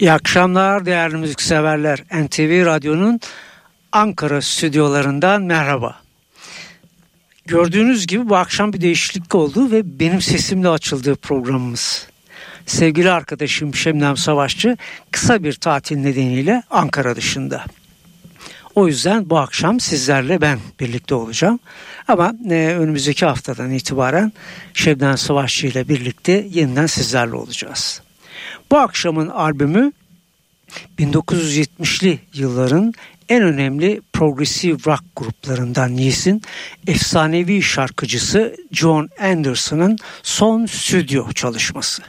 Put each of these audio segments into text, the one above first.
İyi akşamlar değerli müzikseverler. NTV Radyo'nun Ankara stüdyolarından merhaba. Gördüğünüz gibi bu akşam bir değişiklik oldu ve benim sesimle açıldığı programımız. Sevgili arkadaşım Şemnem Savaşçı kısa bir tatil nedeniyle Ankara dışında. O yüzden bu akşam sizlerle ben birlikte olacağım. Ama e, önümüzdeki haftadan itibaren Şebnem Savaşçı ile birlikte yeniden sizlerle olacağız. Bu akşamın albümü 1970'li yılların en önemli progressive rock gruplarından Yes'in efsanevi şarkıcısı John Anderson'ın son stüdyo çalışması.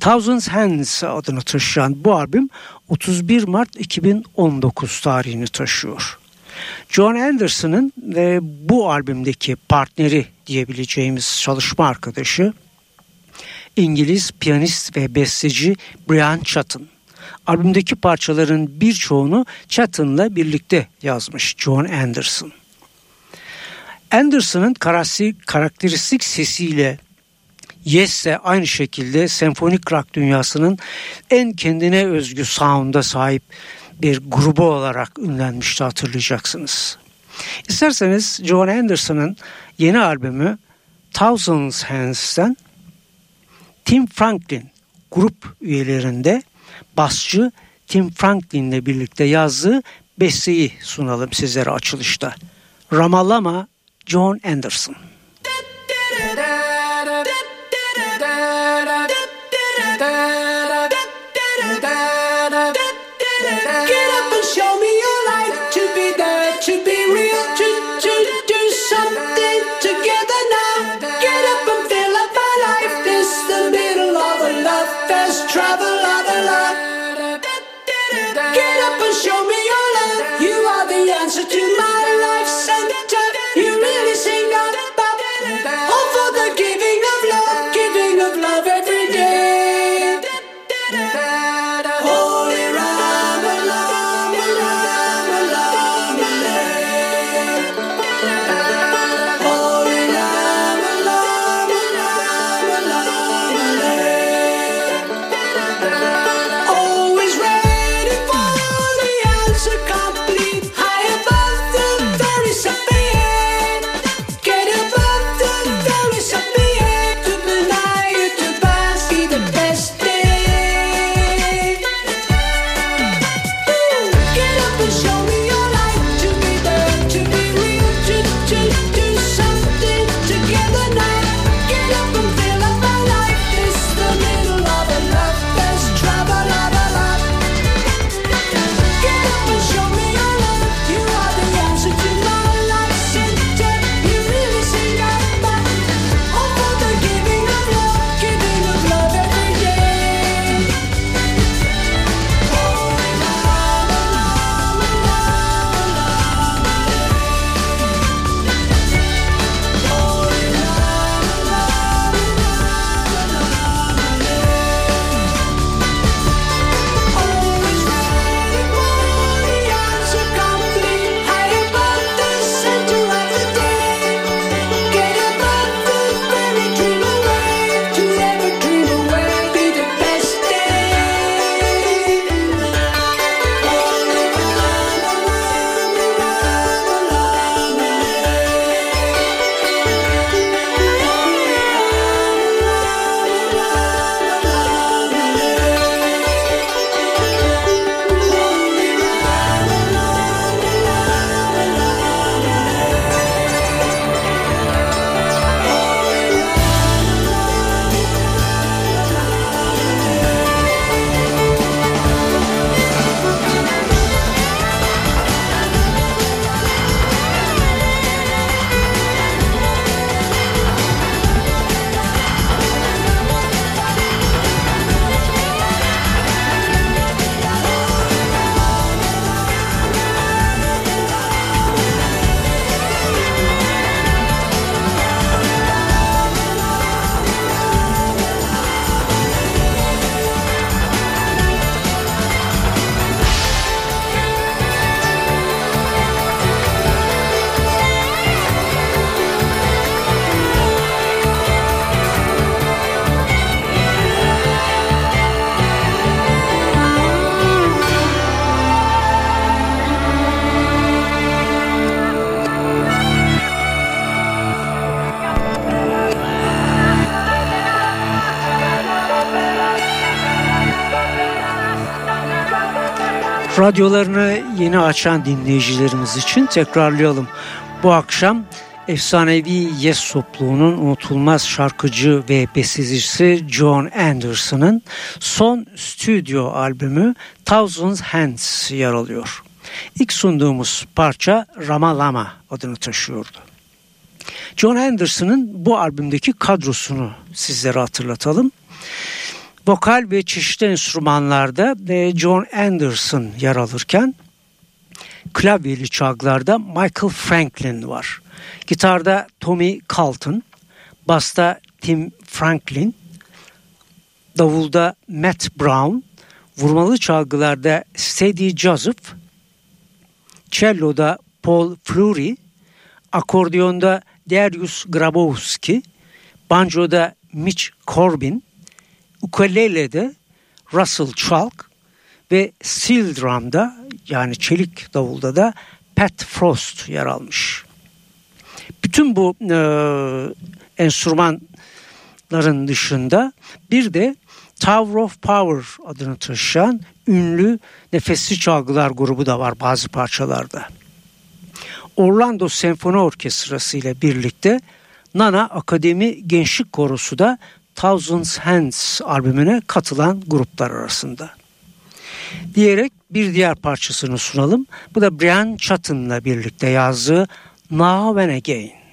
Thousands Hands adını taşıyan bu albüm 31 Mart 2019 tarihini taşıyor. John Anderson'ın ve bu albümdeki partneri diyebileceğimiz çalışma arkadaşı İngiliz piyanist ve besteci Brian Chatton. Albümdeki parçaların birçoğunu Chatton'la birlikte yazmış John Anderson. Anderson'ın karakteristik sesiyle Yes de aynı şekilde senfonik rock dünyasının en kendine özgü sound'a sahip bir grubu olarak ünlenmişti hatırlayacaksınız. İsterseniz John Anderson'ın yeni albümü Thousands Hands'ten Tim Franklin grup üyelerinde basçı Tim Franklin ile birlikte yazdığı besteyi sunalım sizlere açılışta. Ramalama John Anderson. show me your love. You are the answer to my Radyolarını yeni açan dinleyicilerimiz için tekrarlayalım. Bu akşam efsanevi Yes topluluğunun unutulmaz şarkıcı ve bestecisi John Anderson'ın son stüdyo albümü Thousand Hands yer alıyor. İlk sunduğumuz parça Ramalama adını taşıyordu. John Anderson'ın bu albümdeki kadrosunu sizlere hatırlatalım. Vokal ve çeşitli enstrümanlarda John Anderson yer alırken klavyeli çalgılarda Michael Franklin var. Gitarda Tommy Carlton, basta Tim Franklin, davulda Matt Brown, vurmalı çalgılarda Steady Joseph, cello'da Paul Fleury, akordiyonda Darius Grabowski, banjoda Mitch Corbin, ukulelede Russell Chalk ve steel drum'da yani çelik davulda da Pat Frost yer almış. Bütün bu e, enstrümanların dışında bir de Tower of Power adını taşıyan ünlü nefesli çalgılar grubu da var bazı parçalarda. Orlando Senfoni Orkestrası ile birlikte Nana Akademi Gençlik Korosu da Thousands Hands albümüne katılan gruplar arasında. Diyerek bir diğer parçasını sunalım. Bu da Brian Chatton'la birlikte yazdığı Now and Again.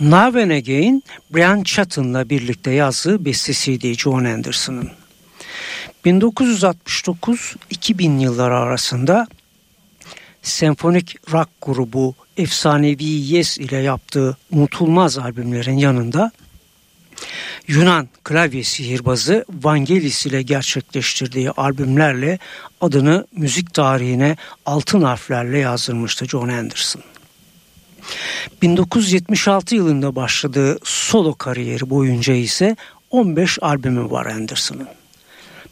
Now and Again, Brian Chatton'la birlikte yazdığı bestesiydi John Anderson'ın. 1969-2000 yılları arasında senfonik rock grubu efsanevi Yes ile yaptığı unutulmaz albümlerin yanında Yunan klavye sihirbazı Vangelis ile gerçekleştirdiği albümlerle adını müzik tarihine altın harflerle yazdırmıştı John Anderson. 1976 yılında başladığı solo kariyeri boyunca ise 15 albümü var Anderson'ın.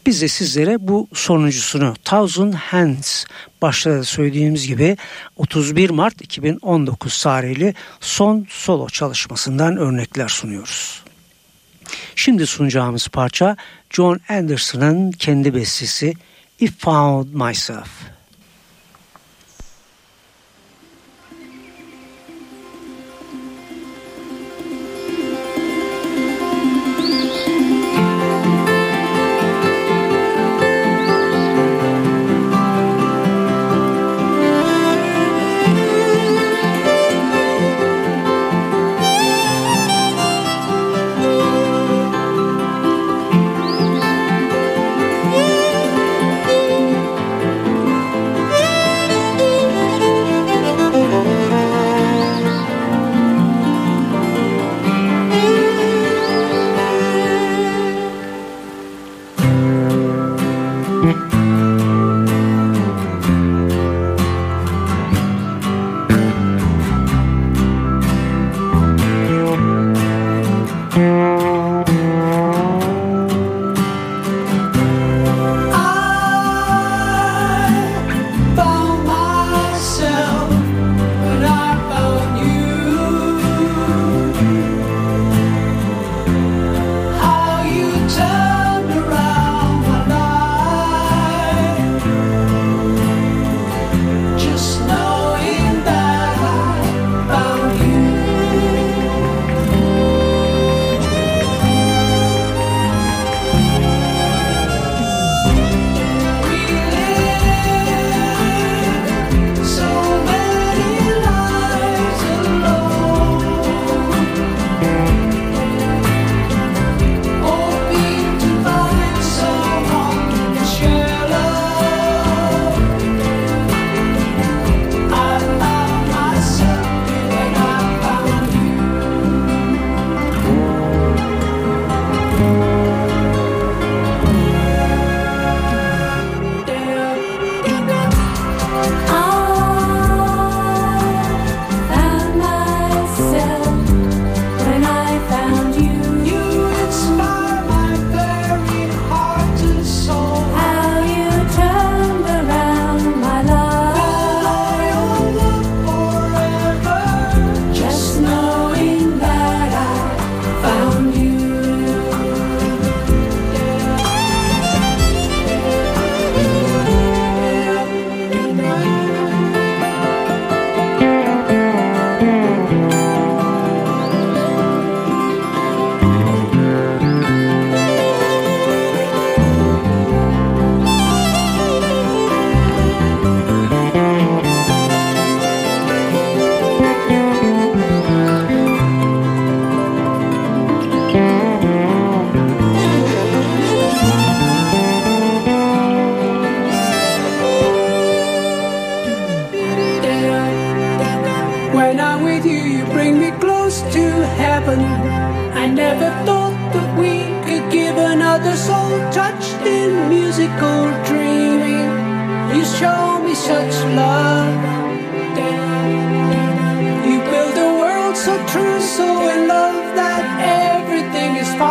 Biz de sizlere bu sonuncusunu Thousand Hands başta da söylediğimiz gibi 31 Mart 2019 tarihli son solo çalışmasından örnekler sunuyoruz. Şimdi sunacağımız parça John Anderson'ın kendi bestesi If Found Myself.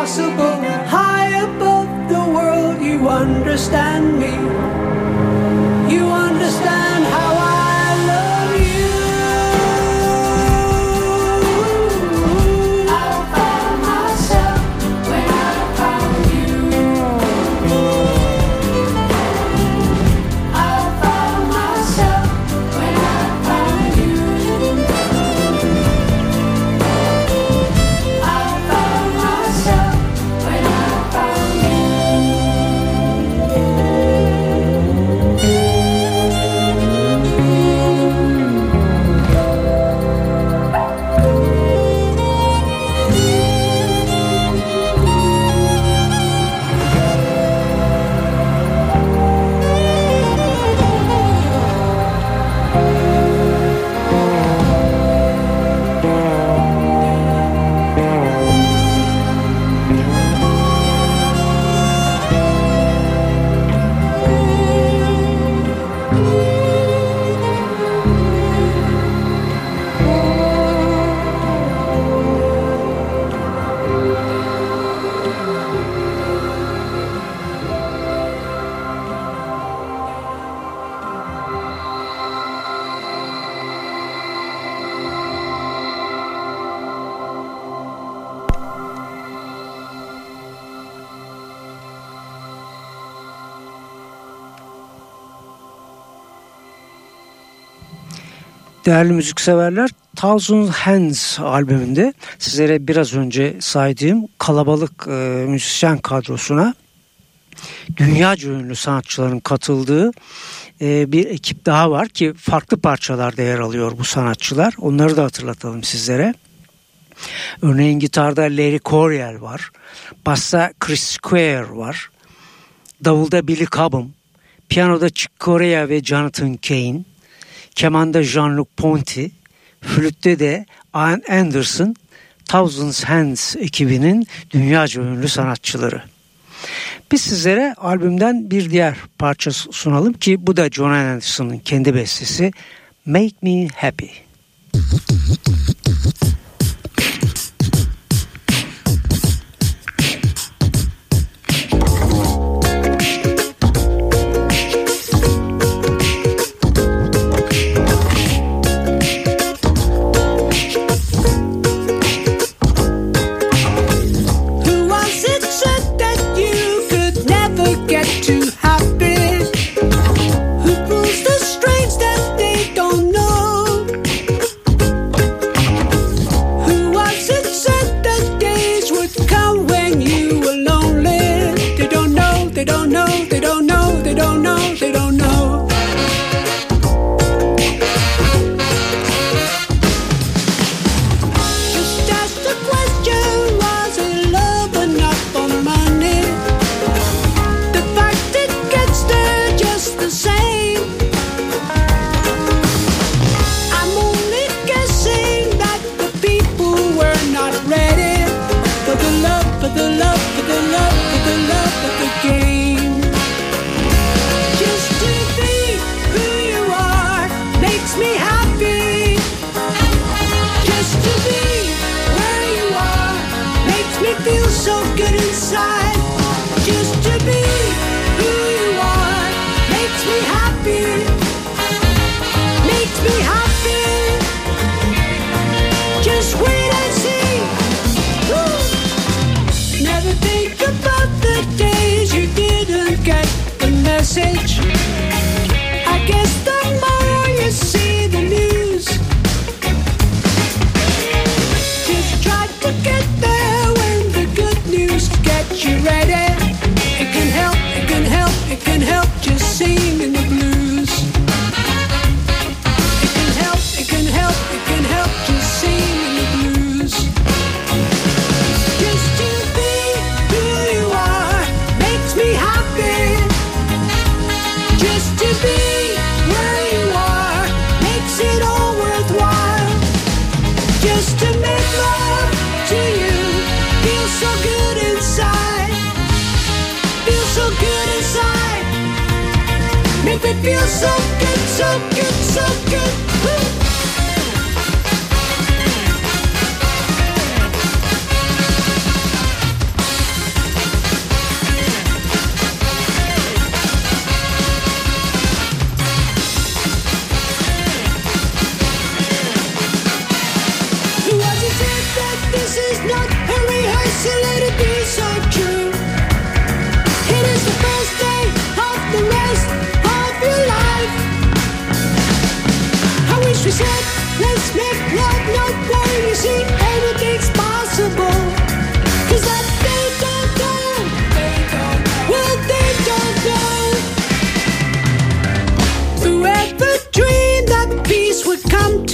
possible. High above the world, you understand me. Değerli müzikseverler Thousand Hands albümünde sizlere biraz önce saydığım kalabalık e, müzisyen kadrosuna dünyaca ünlü sanatçıların katıldığı e, bir ekip daha var ki farklı parçalarda yer alıyor bu sanatçılar. Onları da hatırlatalım sizlere. Örneğin gitarda Larry Coryell var. Bassa Chris Square var. Davulda Billy Cobham. Piyanoda Chick Corea ve Jonathan Kane. Kemanda Jean-Luc Ponty. Flütte de Ian Anderson. Thousands Hands ekibinin dünyaca ünlü sanatçıları. Biz sizlere albümden bir diğer parça sunalım ki bu da John Anderson'ın kendi bestesi Make Me Happy. but the love, but the love, but the love, but the game. message. I guess the more you see the news, just try to get there when the good news gets you ready.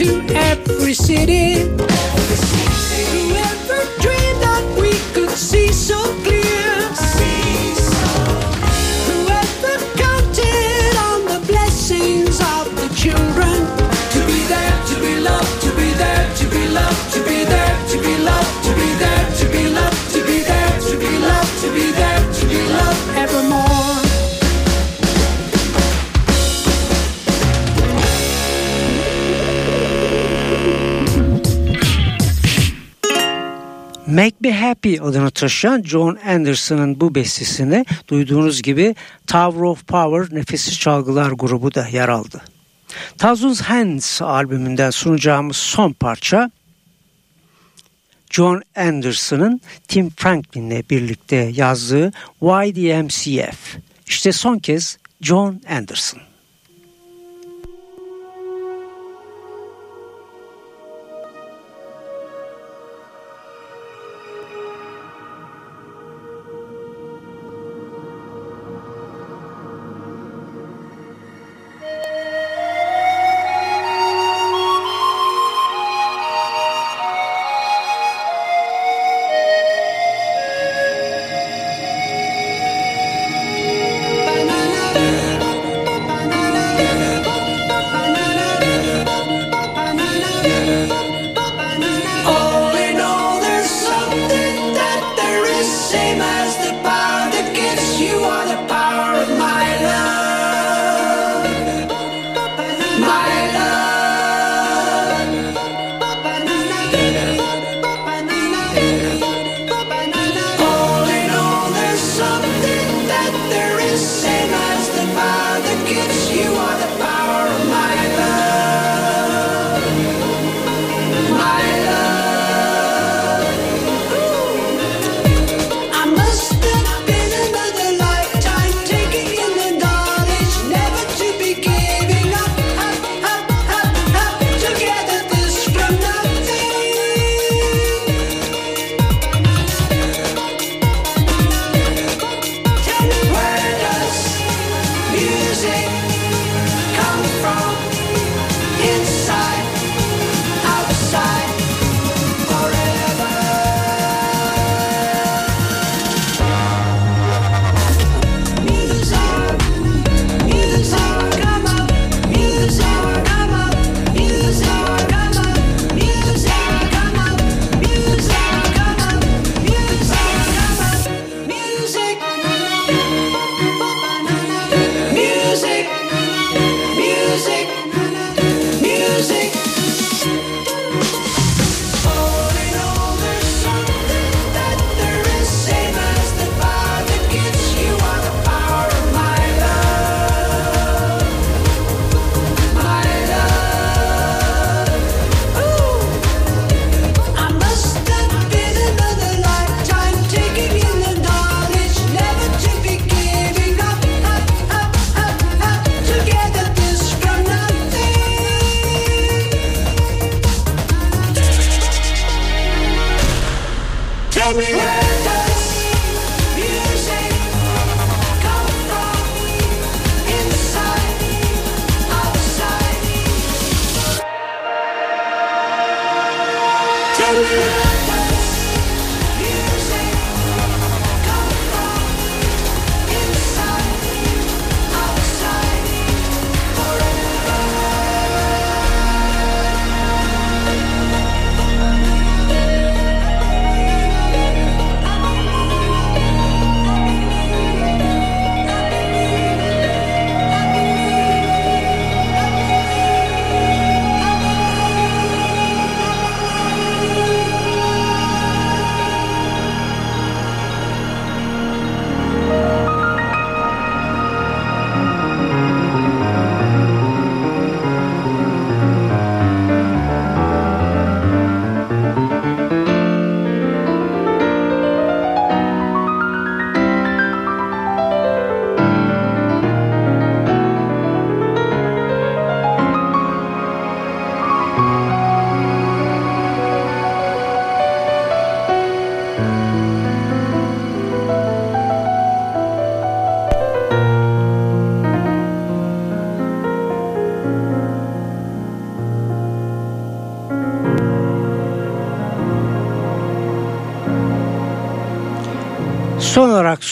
to every city. Every city. Make Me Happy adını taşıyan John Anderson'ın bu bestesine duyduğunuz gibi Tower of Power Nefessiz Çalgılar grubu da yer aldı. Thousand Hands albümünden sunacağımız son parça John Anderson'ın Tim Franklin'le birlikte yazdığı YDMCF. İşte son kez John Anderson.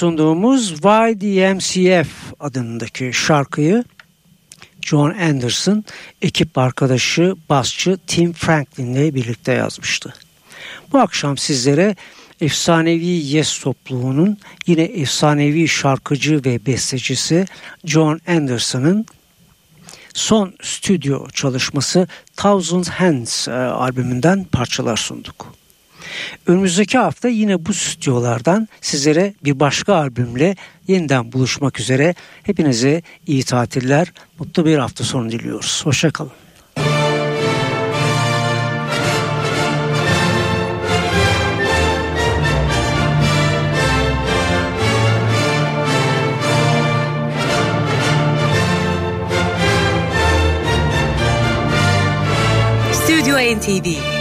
Sunduğumuz YDMCF adındaki şarkıyı John Anderson ekip arkadaşı basçı Tim Franklin ile birlikte yazmıştı. Bu akşam sizlere efsanevi Yes topluluğunun yine efsanevi şarkıcı ve bestecisi John Anderson'ın son stüdyo çalışması Thousand Hands e, albümünden parçalar sunduk. Önümüzdeki hafta yine bu stüdyolardan sizlere bir başka albümle yeniden buluşmak üzere. Hepinize iyi tatiller, mutlu bir hafta sonu diliyoruz. Hoşçakalın. Stüdyo NTV